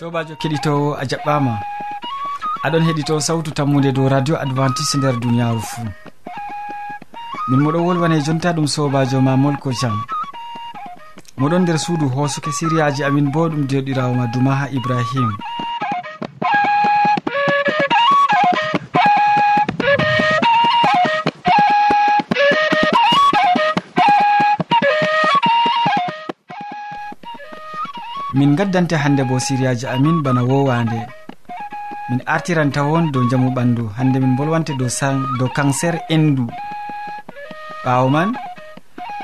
sobajo keɗitowo a jaɓɓama. Aɗon heɗito sawtu tammude dow radio advantice nder duniyaru fuu min moɗon wolwane jonta ɗum sobajo ma molko jan moɗon nder suudu hosuke siriyaji amin bo ɗum dewɗirawo ma duma ha ibrahima min gaddante hannde bo siriyaji amin bana wowande min artiranta won dow jamu ɓandu hande min bolwante dow dow cancer endu ɓawo man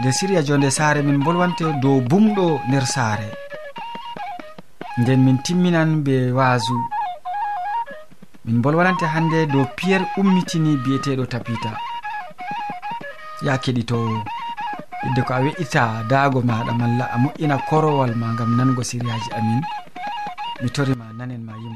nde siriya jonde saare min bolwante dow bumɗo nder saare. Nden min timminan be waasu min bolwanante hannde dow piyerre ummitini biyeteɗo tapita. Ya keɗitowo hidde ko a we'ita daago maɗa malla a moƴƴina korowal ma gam nango siriyaji amin. Mi torima nanen ma yimɓe.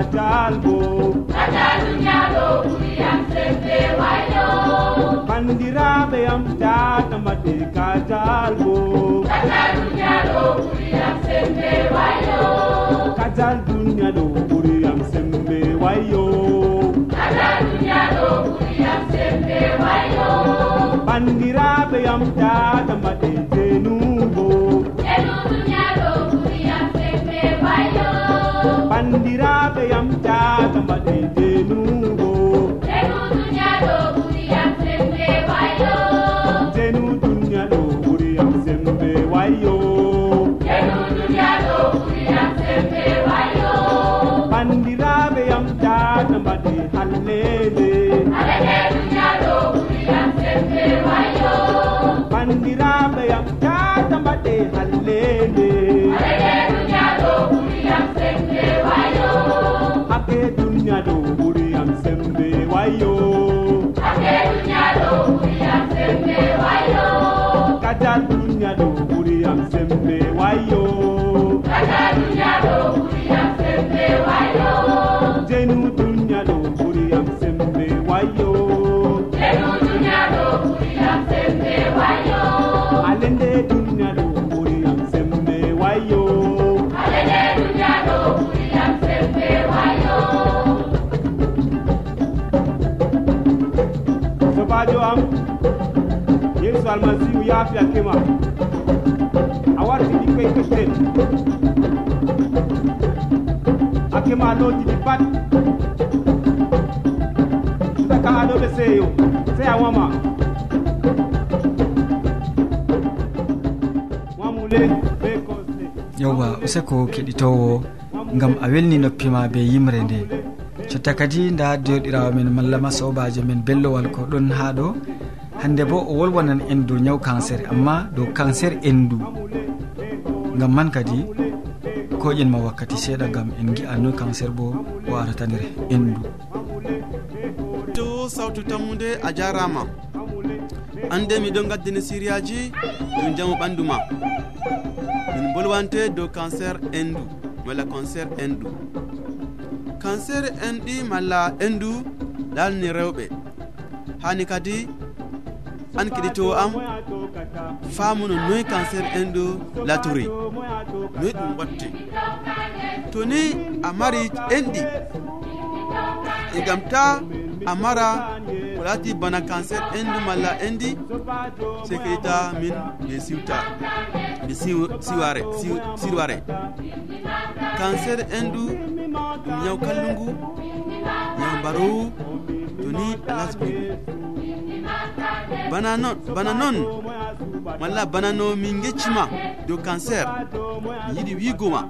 katalbo katalunyaɗo ɓuriyam sembe wayo. Bandiraɓe am tatamade katalbo katalunyaɗo ɓuriyam sembe wayo. Katal dunyaɗo ɓuriyam sembe wayo. Katalunyaɗo ɓuriyam sembe wayo. Bandiraɓe am tatamade tenu hallele hakke duniya ɗo ɓuriyam sembe wayo. almasihu yaafi hakkema a warti ɗikkoye kesten hakkema a lootiɗi pat. Sudaka aɗoɓe seeyo sey a wama. Wamule be kosɗe yewwa useko keɗitowo gam a welni noppima be yimre nde. Cotta kadi nda dewɗirawo men mallama sobajo men bellowal ko ɗon ha ɗo. hande bo o wolwanan en dow ñaw cancer amma dow cancer endu gam man kadi koƴenma wakkati seeɗa gam en gi'a noy cancer bo o arata nder endu to sawtu tammude a jarama. Ande miɗon gaddini siriyaji ɗum jamu ɓandu ma. Min bolwante dow cancer endu walla cancer endu cancer enɗi malla endu ɗalni rewɓe. Hani kadi an keɗitowo am famuno noyi cancer en ɗo latori noyi ɗum watte. To ni a mari enɗi e gam ta a mara ko lati bana cancer endu malla endi se keita min mi siwta mi siware sirware cancer endu ɗum yaw kallungu yaw mbarowu to ni alasbi bana non bana noon walla bana no min geccima dow cancer. Mi yiɗi wigoma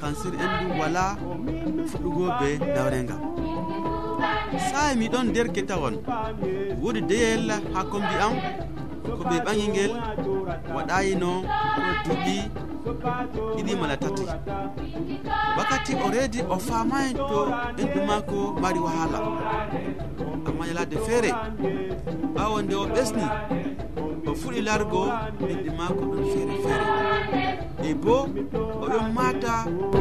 cancer en ɗum wala fuɗɗugo be dawrenga sae miɗon nder ketawon wodi deyel ha kombi am ko ɓe ɓaŋi ngel waɗayino oɗo duɓi ɗiɗi mala tati. Wakkati o reedi o faamayi to enɗu maako mari wahala. mañalade feere. Ɓawo nde o ɓesni o fuɗi largo ɓiɗɗi maako ɗon feere feere. E bo oɗon mata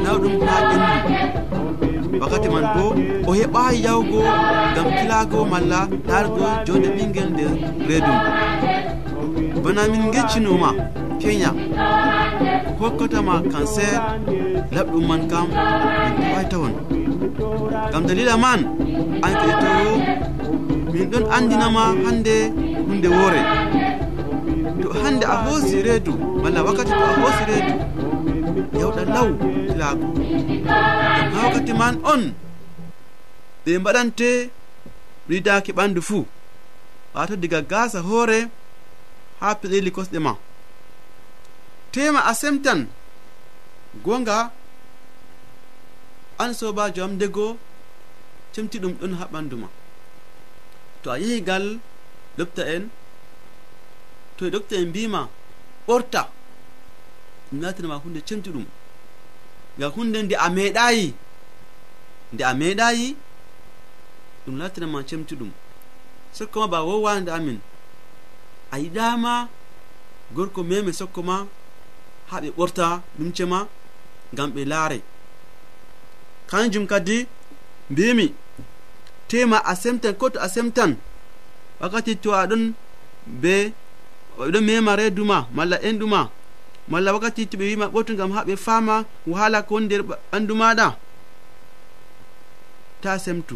nawɗum ha ɓendu. Wakkati man bo o heɓa yawgo ngam kilago malla largo jonde ɓingel nder reedu bana min geccinoma kenya. Hokkatama cancer laɓɗum man kam min tawai tawon gam dalila man an keɗetowo ɗon andinama hande hunde woore. To hande a hoosi reedu malla wakkati to a hoosi reedu yawɗa law laago. Gam ha wakkati man on ɓe mbaɗante ridaki ɓandu fuu. Wato diga gasa hoore ha peɗeli kosɗe ma. Tema a semtan gonga an sobajo am dego cemti ɗum ɗon ha ɓandu ma. to a yehi gal lobta en to e lobta en mbima ɓorta ɗum latinama hunde cemtuɗum ngam hunde nde a meeɗayi nde a meeɗayi ɗum latinama cemtuɗum sokko ma ba wowande amin a yiɗama gorko meme sokko ma ha ɓe ɓorta lumce ma ngam ɓe laare. Kanjum kadi mbimi tema a semtan ko to a semtan wakkati to aɗon be ɓeɗon mema reduma malla enɗuma malla wakkati to ɓe wima ɓotu gam ha ɓe fama wahala ko woni nder ɓandu maɗa ta semtu.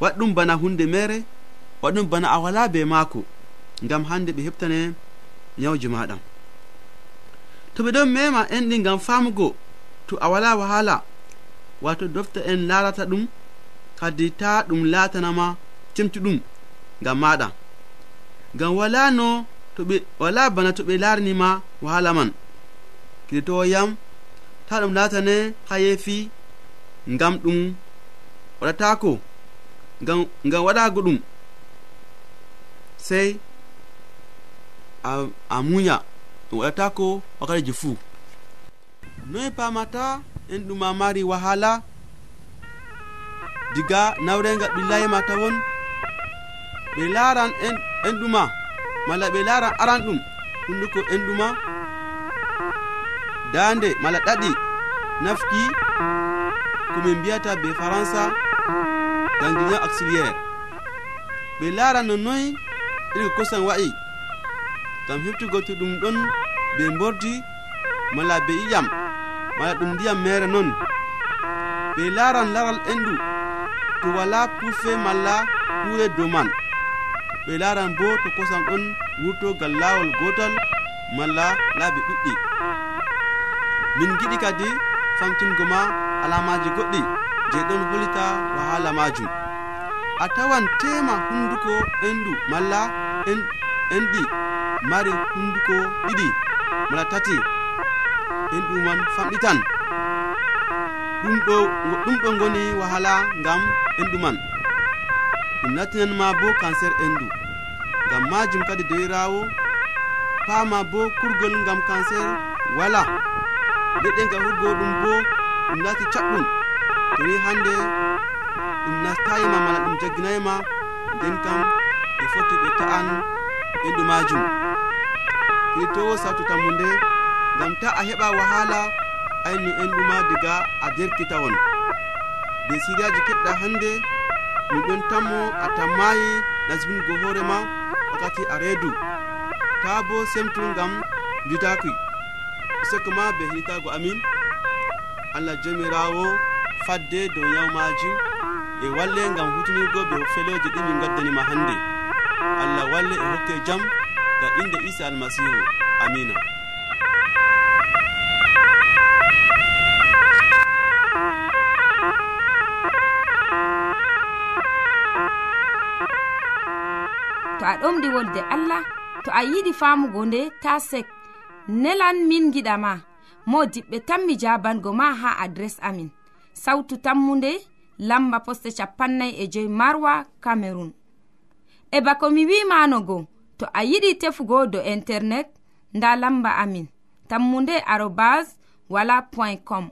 Waɗɗum bana hunde mere waɗɗum bana a wala be maako ngam hande ɓe heɓtane nyawji maɗa. To ɓe ɗon mema enɗi ngam famugo to a wala wahala wato dofta en larata ɗum kadi ta ɗum latanama temtuɗum ngam maɗa. Ngam wala no to ɓe wala bana to ɓe larinima wahala man. Kiditowo yam ta ɗum latane ha yeefi ngam ɗum waɗatako ngam ngam waɗago ɗum. Sey a a muya ɗum waɗatako wakkatiji fuu. Noye pamata en ɗuma mari wahala diga nawrega ɓillayima tawon. Ɓe laran en ɗuma. Mala ɓe laran aran ɗum hunduko en ɗuma. Dande mala ɗaɗi nafki komin mbiyata be faransa danguian auxiliére ɓe laran nonnoyi iri kosan wa'i. Gam heftugo to ɗum ɗon be bordi mala be iyam mala ɗum ndiyam mere noon ɓe laran laral endu to wala pufe malla hure dow man. Ɓe laran bo to kosam ɗon wurtogal lawol gotol malla laabi ɗuɗɗi. Min giɗi kadi famtingo ma alamaji goɗɗi je ɗon holita wahala majum. A tawan tema hunduko endu malla enɗi mari hunduko ɗiɗi. Mala tati enɗu man famɗitan ɗum ɗo ɗum ɓe goni wahala ngam endu man. Ɗum nattinan ma bo cancer endu. Ngam majum kadi dowirawo pama bo kurgol ngam cancer wala. Leɗɗe ngam hurgo ɗum bo ɗum lati caɗɗum toni hande ɗum nastayima mala ɗum jagginayima nden kam ɓe foti ɓe ta'an endu majum. Hirtowo sawtu tammu nde ngam ta a heɓa wahala ayni en ɗuma diga a derkita on. De siriyaji keɗɗa hannde min ɗon tammo a tammayi nasbingo hoorema wakkati a reedu. Ta bo semtu ngam judaki useko ma be heɗitago amin. Allah jomirawo fadde dow yawmaji e walle ngam hutinirgo be feloje ɗi min gaddanima hannde. Allah walle e hokke jam ga inde isa almasihu amina. a ɗomɗi wolde allah to a yiɗi famugo nde ta sek. Nelan min giɗama mo diɓɓe tan mi jabango ma ha adres amin. Sautu tammunde lamba poste capannay e joyi marwa camerun e bako mi wimanogo to a yiɗi tefugo do internet nda lamba amin. Tammunde arobas wala point com.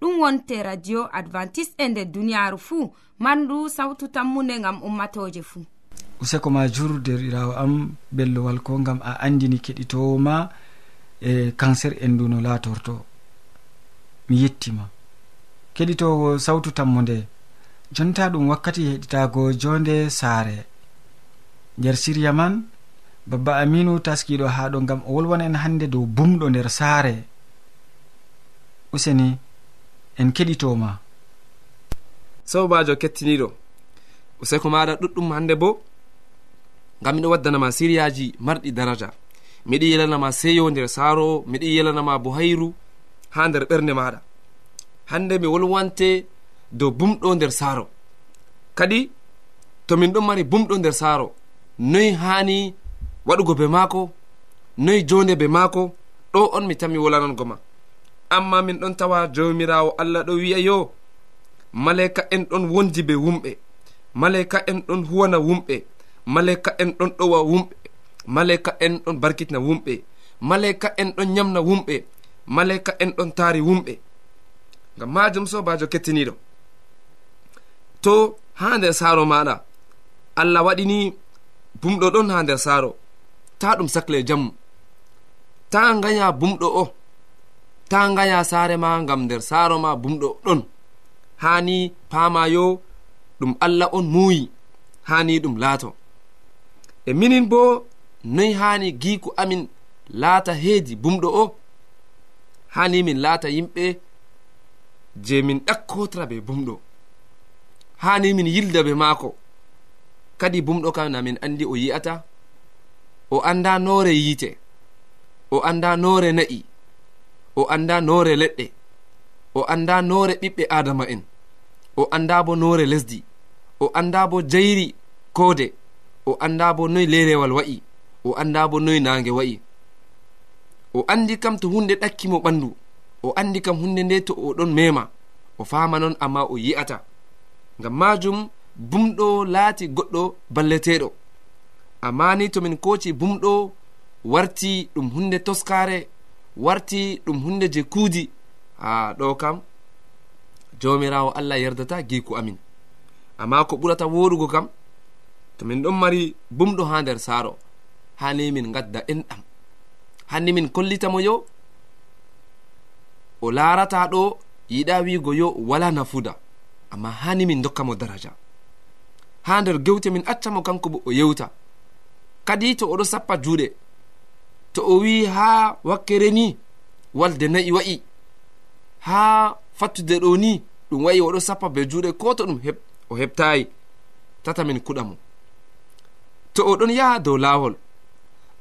Ɗum wonte radio advantice e nder duniyaaru fuu mandu sawtu tammunde ngam ummatoje fuu. useko ma jur derɗirawo am bellowal ko gam a andini keɗitowo ma e cancer endu no latorto. Mi yettima. Keɗitowo sawtu tammo nde. Jonta ɗum wakkati heɗitago jonde saare. Nder siriya man babba aminu taskiɗo ha ɗo gam o wolwana en hande dow bumɗo nder saare. Useni en keɗitoma sobajo kettiniɗo. Useko maɗa ɗuɗɗum hande bo ngam miɗo waddanama siriyaji marɗi daraja. Miɗi yelanama seyo nder saaro miɗo yelanama bohayru ha nder ɓernde maɗa. Hande mi wolwante dow bumɗo nder saaro. Kadi to min ɗon mari bumɗo nder saaro noyi hani waɗugo be maako noyi jonde be maako ɗo on mi tan mi wolanango ma. Amma min ɗon tawa jomirawo allah ɗo wi'a yo malaika en ɗon wondi be wumɓe malaika en ɗon huwana wumɓe. malayka en ɗon ɗowa wumɓe. Malayka en ɗon barkitina wumɓe. Malayka en ɗon yamna wumɓe. Malayka en ɗon taari wumɓe. Ngam majum sobajo kettiniɗo to ha nder saaro maɗa allah waɗini bumɗo ɗon ha nder saaro. Ta ɗum sacle e jammu. Ta gaya bumɗo o. Ta gaya saare ma ngam nder saaro ma bumɗo ɗon. Hani pamayo ɗum allah on muuyi. Hani ɗum laato. e minin bo noyi hani giiko amin laata heedi bumɗo o? Hani min laata yimɓe je min ɗakkotora be bumɗo. Hani min yilda be maako. Kadi bumɗo kam na min andi o yi'ata o anda noore yiite o anda noore na'i o anda noore leɗɗe o anda noore ɓiɓɓe adama en o anda bo noore lesdi o anda bo jayri koode. o anda bo noyi lerewal wa'i o anda bo noyi nange wa'i. O andi kam to hunde ɗakkimo ɓandu o andi kam hunde nde to oɗon mema o fama non amma o yi'ata. Ngam majum bumɗo laati goɗɗo balleteɗo amma ni tomin koci bumɗo warti ɗum hunde toskare warti ɗum hunde je kuudi ha ɗo kam jomirawo allah yerdata giku amin. Amma ko ɓurata woɗugo kam to min ɗon mari bumɗo ha nder saaro. Hani min gadda enɗam. Hanni min kollitamo yo o larata ɗo yiɗa wigo yo wala nafuda. Amma hani min dokkamo daraja. Ha nder gewte min accamo kanko bo o yewta. Kadi to oɗo sappa juuɗe to o wi ha wakkere ni walde nayi wa'i. Ha fattude ɗo ni ɗum wa'i oɗo sappa be juuɗe ko to ɗum o heɓtayi tata min kuɗamo to oɗon yaha dow laawol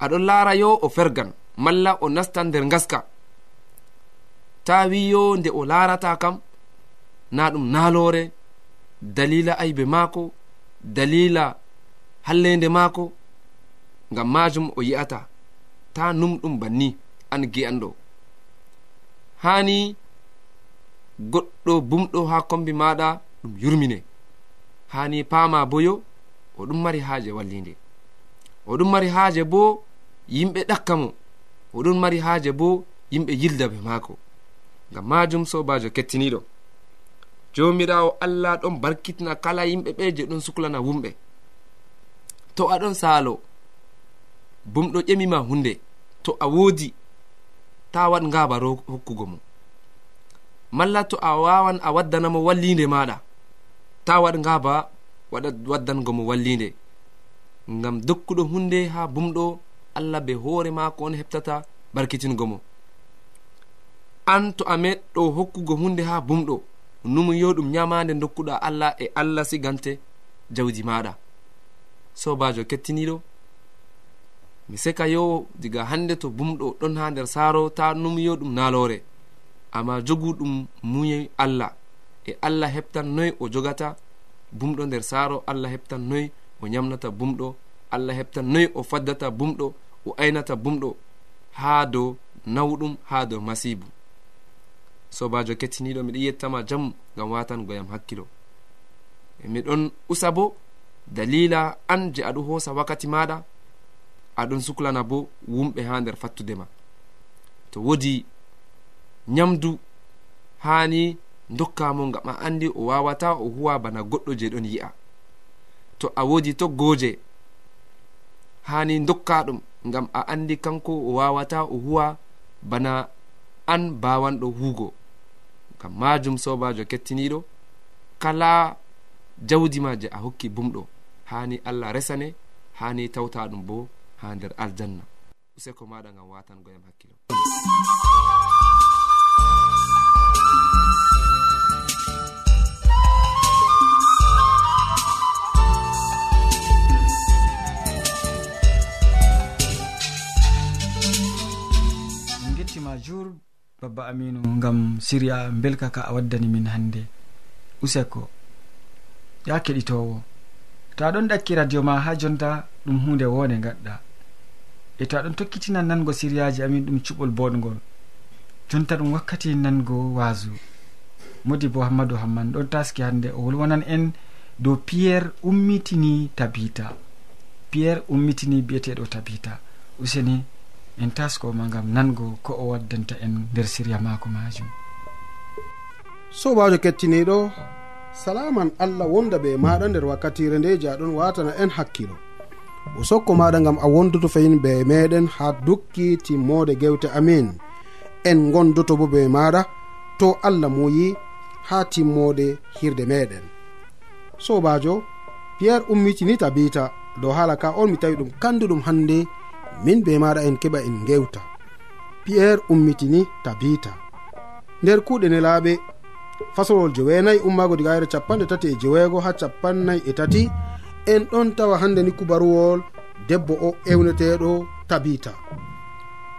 aɗon laara yo o fergan malla o nastan nder ngaska. Ta wiyo nde o laarata kam na ɗum naaloore dalila aybe maako dalila hallende maako ngam majum o yi'ata. Ta numɗum banni an gi'anɗo hani goɗɗo bumɗo ha kombi maɗa ɗum yurmine. Hani pama boyo o ɗum mari haaje wallinde. oɗon mari haaje bo yimɓe ɗakka mo. Oɗon mari haaje bo yimɓe yilda be maako. Ngam majum sobajo kettiniɗo jomirawo allah ɗon barkitina kala yimɓe ɓe je ɗon suklana wumɓe. To aɗon saalo bumɗo ƴemima hunde to a woodi ta waɗ ngaba hokkugo mo. Malla to a wawan a waddanamo wallinde maɗa ta waɗ ngaba waddango mo wallinde ngam dokkuɗo hunde ha bumɗo allah be hoore maako on heɓtata barkitingo mo. An to a meɗɗo hokkugo hunde ha bumɗo numu yo ɗum nyamande dokkuɗa allah e allah sigante jawdi maɗa. Sobajo kettiniɗo mi seka yo diga hande to bumɗo ɗon ha nder saaro ta numuyo ɗum nalore. Amma jogu ɗum muye allah e allah heɓtan noy o jogata bumɗo nder saaro allah heɓtan noy o yamnata bumɗo allah heɓtan noyi o faddata bumɗo o aynata bumɗo haa dow nawɗum haa dow masibu sobajo kettiniɗo miɗo yettama jam ngam watan goyam hakkilo. E miɗon usa bo dalila an je aɗo hoosa wakkati maɗa aɗon suklana bo wumɓe ha nder fattude ma. To wodi nyamdu hani dokkamo ngam a andi o wawata o huwa bana goɗɗo je ɗon yi'a. to a wodi toggoje hani dokka ɗum ngam a andi kanko o wawata o huwa bana an bawanɗo huugo. Gam majum sobajo kettiniɗo kala jawdi ma je a hokki bumɗo. Hani allah resane hani tawta ɗum bo ha nder aljanna. Useko maɗa gam watangoyam hakkilo. aminu gam siriya belka ka a waddani min hande useko ya keɗitowo. To aɗon ɗakki radio ma ha jonta ɗum hunde wone gaɗɗa e to aɗon tokkitina nango siriyaji amin ɗum cuɓol boɗgol jonta ɗum wakkati nango waasu modi bo hammadou hamman ɗon taski hande o wolwonan en dow piyerre ummitini tabita. Piyerre ummitini biyeteɗo tabita. Useni en taskoma gam nango ko o waddanta en nder siriya mako majum sobajo kettiniɗo salaman allah wonda be maɗa nder wakkatire nde jaɗon watana en hakkilo. O sokko maɗa gam a wondoto fayin be meɗen ha dukki timmode gewte amin. En gondoto bo be maɗa to allah muyi ha timmode hirde meɗen sobajo piyerre ummitini tabita dow haala ka on mi tawi ɗum kanduɗum hande min be maɗa en keɓa en gewta piyerre ummitini tabita. Nder kuuɗe nelaaɓe fasolol joweenayi ummaago digayre capanɗe tati e joweego ha capannayi e tati en ɗon tawa hannde ni kubaruwol debbo o ewneteɗo tabita.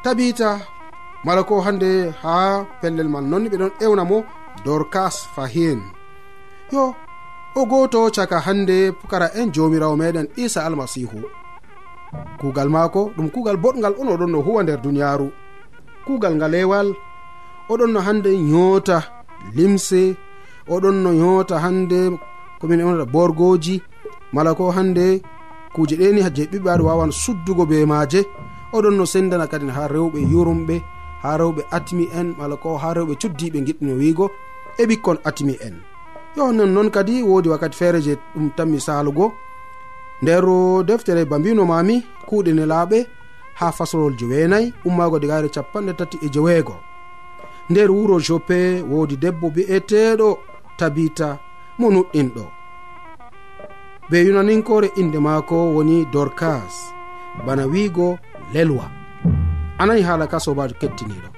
Tabita mala ko hannde ha pellel man noon ɓe ɗon ewna mo dorkas fahin yo o gooto caka hannde pukara en jomirawo meɗen isa almasihu kuugal maako ɗum kuugal boɗgal on oɗon no huwa nder duniyaaru. Kuugal ngalewal oɗon no hannde nyoota limse oɗon no nyoota hannde komin onata borgoji mala ko hannde kuuje ɗeni je ɓiɓɓe aɗa wawan suddugo be maaje oɗon no sendana kadi ha rewɓe yurumɓe ha rewɓe atmi en mala ko ha rewɓe cuddiɓe giɗɗino wiigo e ɓikkon atmi en yo non noon kadi woodi wakkati feere je ɗum tanmi salugo nder deftere bambino mami kuuɗe nelaaɓe ha fasolol jeweenayi ummaago digare capanɗe tati e joweego. Nder wuro jope woodi debbo bi'eteeɗo tabita mo nuɗɗinɗo. Be yunaninkore inde maako woni dorkas bana wiigo lelwa anayi haala ka sobajo kettiniɗo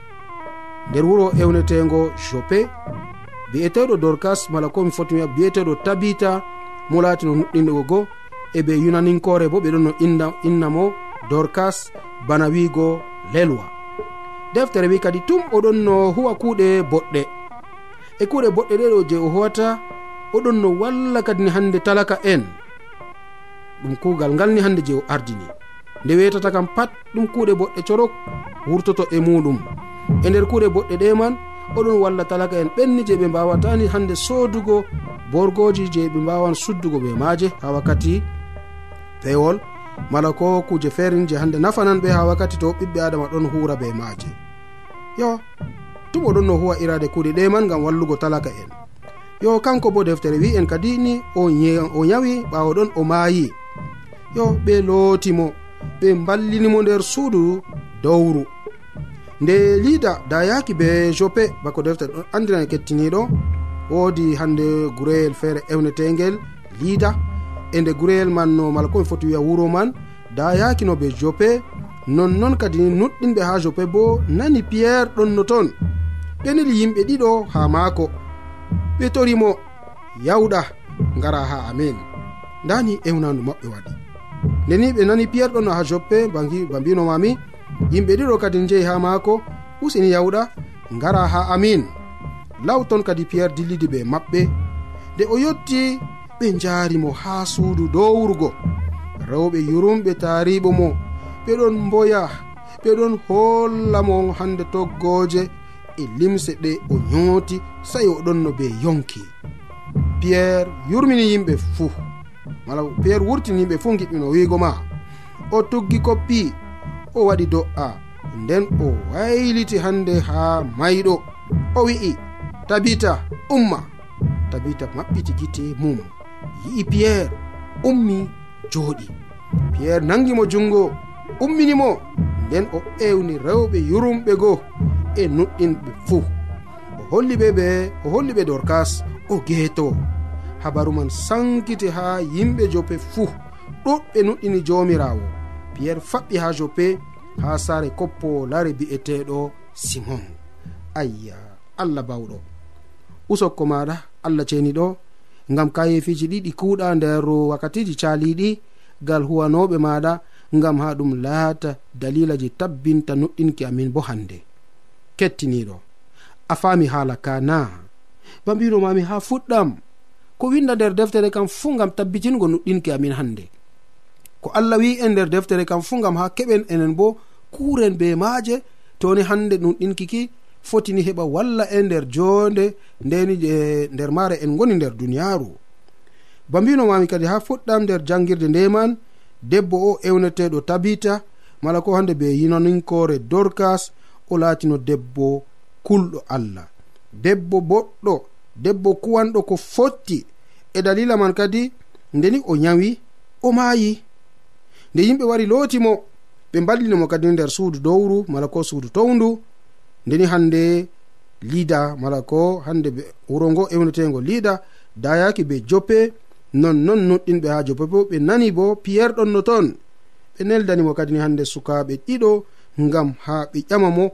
nder wuro ewnetego jope bi'eteɗo dorkas mala komi foti wiya bi'eteɗo tabita mo laati no nuɗɗinɗo goo eɓe yunaninkore bo ɓeɗon no inna, inna mo dorkas bana wiigo lelwa deftere wi kadi tum oɗon no huwa kuuɗe boɗɗe. E kuuɗe boɗɗe ɗeɗo je o howata oɗon no walla kadi ni hande talaka en. Ɗum kuugal ngal ni hande je o ardini. Nde wetata kam pat ɗum kuuɗe boɗɗe corok wurtoto e muɗum. E nder kuuɗe boɗɗe ɗe man oɗon walla talaka en ɓenni je ɓe mbawatani hande soodugo borgoji je ɓe mbawan suddugo ɓe maje ha wakkati pewol mala ko kuje feerin je hande nafanan ɓe ha wakkati to ɓiɓɓe adama ɗon hura be maaje. Yo tum oɗon no huwa irade kuuɗe ɗe man gam wallugo talaka en. Yo kanko bo deftere wi en kadi ni o yawi ɓawo ɗon o maayi. Yo ɓe lootimo ɓe mballinimo nder suudu dowru. Nde lida da yaki be jope bako deftere ɗon andinani kettiniɗo woodi hande gureyel feere ewnetegel lida e nde gureyel man no mala komi foti wiya wuro man da yakino be jope nonnon kadi nuɗɗinɓe ha jope bo nani piyerre ɗon no toon ɓenili yimɓe ɗiɗo ha maako. Ɓe torimo yawɗa ngara ha amin. Ndani ewnandu maɓɓe waɗi. Ndeni ɓe nani piyerre ɗon ha joppe ba mbinomami yimɓe ɗiɗo kadi njehi ha maako usini yawɗa ngara ha amin. Law ton kadi piyerre dillidi ɓe maɓɓe. Nde o yetti ɓe njaari mo haa suudu dow wurgo. Rewɓe yurumɓe taariɓo mo ɓeɗon mboya ɓeɗon holla mo hande toggooje. E limse ɗe o nyooti sey oɗon no be yonki. Piyerre yurmini yimɓe fuu. Mala piyerre wurtini yimɓe fuu giɗmino wiigo ma. O tuggi koppi o waɗi do'a. Nden o wayliti hande haa mayɗo. O wi'i tabita umma. Tabita maɓɓiti gite mum. yi'i piyerre ummi jooɗi. Piyerre nangimo jungo umminimo nden o ewni rewɓe yurumɓe goo e nuɗɗinɓe fuu. O holli ɓe ɓe o holli ɓe dorkas o geeto. Habaru man sankiti ha yimɓe joppe fuu. Ɗuɗɓe nuɗɗini jomirawo piyerre faɓɓi ha joppe ha saare koppo lare bi'eteɗo simon. Ayya allah bawɗo. Usokko maɗa allah ceeniɗo. ngam kayefiji ɗiɗi kuuɗa nder wakkatiji caliɗi gal huwanoɓe maɗa ngam ha ɗum laata dalila je tabbinta nuɗɗinki amin bo hande. Kettiniɗo a fami haala ka na ba mbinomami ha fuɗɗam. Ko winda nder deftere kam fuu gam tabbitingo nuɗɗinki amin hande. Ko allah wi en nder deftere kam fuu gam ha keɓen enen bo kuren be maaje toni hande nuɗɗinkiki fotini heɓa walla e nder jonde ndeni e nder maare en goni nder duniyaaru. Ba mbinomami kadi ha fuɗɗam nder jangirde ndeman debbo o ewneteɗo tabita mala ko hande be yinaninkore dorkas o laatino debbo kulɗo allah. Debbo boɗɗo debbo kuwanɗo ko fotti. E dalila man kadi ndeni o nyawi o maayi. Nde yimɓe wari lootimo ɓe mballinomo kadi nder suudu dowru mala ko suudu towndu ndeni hande lida mala ko hande ɓe wuro ngo ewnetego lida dayaki be joppe nonnon noɗɗinɓe ha joppe bo ɓe nani bo piyerre ɗon no toon ɓe neldanimo kadi ni hande sukaɓe ɗiɗo ngam ha ɓe ƴama mo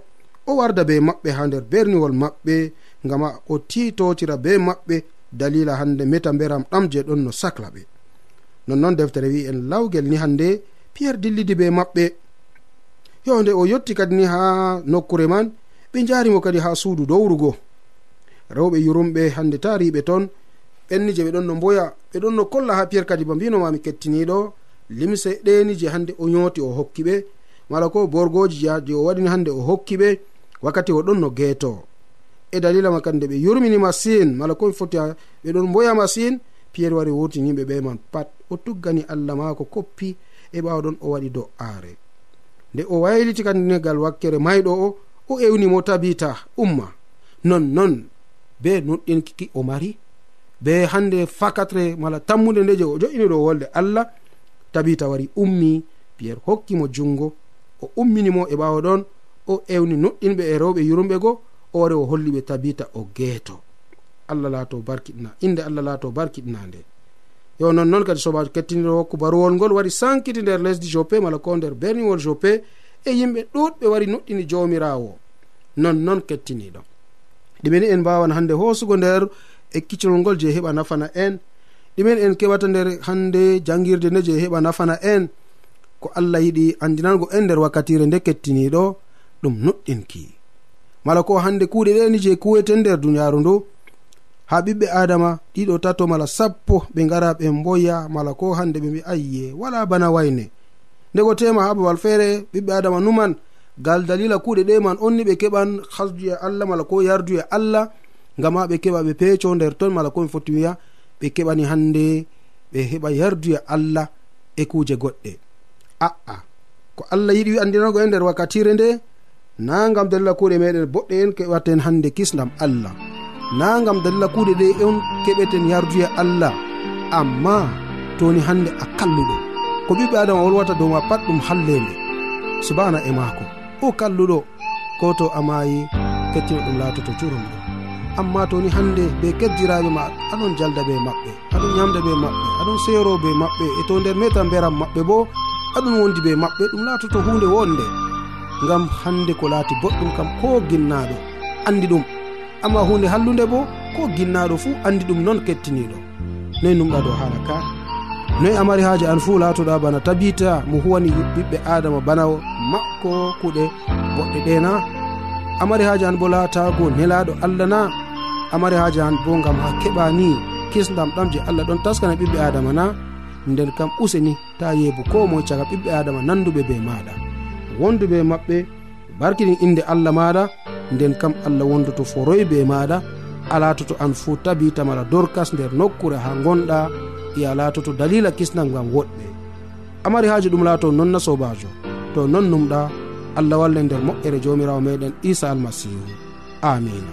o warda be maɓɓe ha nder berniwol maɓɓe ngam a o titotira be maɓɓe dalila hande meta mberam ɗam je ɗon no sacla ɓe. Nonnon deftere wi en lawgel ni hande piyerre dillidi be maɓɓe. Yo nde o yetti kadi ni ha nokkure man ɓe jarimo kadi ha suudu dowrugo rewɓe yurumɓe hande tariɓe ton ɓenni je ɓe ɗon no mboya ɓe ɗon no kolla ha piyerre kadi ba mbinomami kettiniɗo limse ɗeni je hande o yoti o hokki ɓe mala ko borgoji je o waɗini hande o hokki ɓe wakkati o ɗon no geeto. E dalila ma kadi nde ɓe yurmini masine mala ko foti ɓe ɗon mboya masine piyerre wari wurtiniɓe ɓe man pat o tuggani allah mako koppi e ɓawɗon o waɗi do'aare. Nde o wayliti kadi negal wakkere mayɗo o o ewnimo tabita umma. Nonnon be nuɗɗinkiki o mari be hande fakatre mala tammude nde je o jo'ini ɗo wolde allah tabita wari ummi piyerre hokkimo jungo o umminimo e ɓawo ɗon o ewni nuɗɗinɓe e rewɓe yurumɓe go o wari o holliɓe tabita o geeto. Allah laato barkiɗna inde allah laato barkiɗna nde. Yo nonnoon kadi sobajo kettiniɗo hokku baruwol ngol waɗi sankiti nder lesdi jope mala ko nder berniwol jope e yimɓe ɗuɗɓe wari nuɗɗini jawmirawo nonnoon kettiniɗo ɗumeni en mbawan hande hoosugo nder e kiccol ngol je heɓa nafana en. Ɗumen en keɓata nder hande jangirde nde je heɓa nafana en. Ko allah yiɗi andinango en nder wakkatire nde kettiniɗo ɗum nuɗɗinki. Mala ko hande kuuɗe ɗeni je kuweten nder duniyaru ndu ha ɓiɓɓe adama ɗiɗo tato mala sappo ɓe gara ɓe mboya mala ko hande ɓe mbi ayye wala bana wayne. ndego tema ha babal feere ɓiɓɓe adama numan gal dalila kuuɗe ɗe man onni ɓe keɓan hasdu e allah mala ko yardu e allah ngam ha ɓe keɓa ɓe peeco nder ton mala ko komi foti wiya ɓe keɓani hannde ɓe heɓa yardu e allah e kuuje goɗɗe. A'a ko allah yiɗi wi andinago e nder wakkatire nde na gam dalila kuuɗe meɗen boɗɗe en keɓaten hannde kisdam allah. Na gam dalila kuuɗe ɗe on keɓeten yardu allah. Amma toni hannde a kalluɗo. ko ɓiɓɓe adama wolwata dow ma pat ɗum hallende. Subana e maako. O kalluɗo ko to amayi kettino ɗum laatoto curum amma toni hande be keddiraɓe ma aɗon jalda be maɓɓe aɗon yamda be maɓɓe aɗon seero be maɓɓe. E to nder meta beram maɓɓe bo aɗon wondi be maɓɓe. Ɗum laatoto hunde wonde. Ngam hande ko laati boɗɗum kam ko ginnaɗo andi ɗum. Amma hunde hallude bo ko ginnaɗo fuu andi ɗum noon kettiniɗo noyi numɗa dow haala ka. noyi amari haaji an fuu laatoɗa bana tabita mo huwani ɓiɓɓe adama bana makko kuɗe boɗɗe ɗena amari haaji an bo laatago nelaɗo allah na. Amari haaji an bo gam ha keɓa ni kisdam ɗam je allah ɗon taskana ɓiɓɓe adama na. Nden kam useni ta yeebu ko moe caga ɓiɓɓe adama nanduɓe be maɗa wonduɓe maɓɓe barkidin inde allah maɗa nden kam allah wondoto foroy be maɗa alatoto an fuu tabitamala dorkas nder nokkure ha gonɗa ya latoto dalila kisnal ngam woɗɓe. Amari haaji ɗum laato non na sobajo to non numɗa allah walle nder moƴƴere jomirawo meɗen isa almasihu amina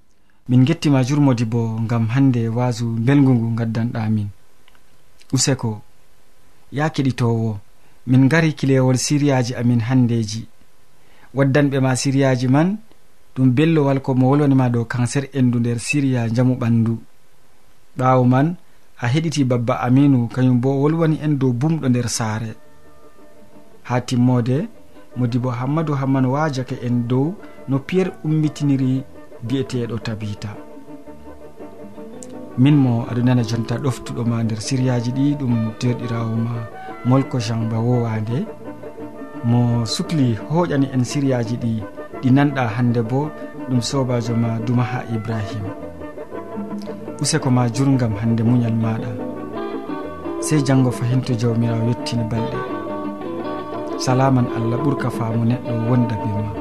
min gettima jurmodi bo gam hande wasu belgu ngu gaddanɗa min useko ya keɗitowo min gari kilewol siriyaji amin handeji. Waddanɓe ma siriyaji man ɗum bellowal ko mo wolwanima dow kanser endu nder siriya jamu ɓandu. Ɓawo man a heɗiti babba aminu kañum bo wolwani en dow bumɗo nder saare. Ha timmode modibo hammadou hamman wajake en dow no piyerre ummitiniri bi'eteɗo tabita. Min mo aɗa nana jonta ɗoftuɗoma nder siriyaji ɗi ɗum derɗirawo ma molko jean ba wowande. Mo sukli hoƴani en siriyaji ɗi ɗi nanɗa hande bo ɗum sobajo ma dumaha ibrahima useko ma jurgam hande muñal maɗa. Sey janggo fahinto jawmirawo yettini balɗe. Salaman allah ɓurka faamo neɗɗo wonda be ma.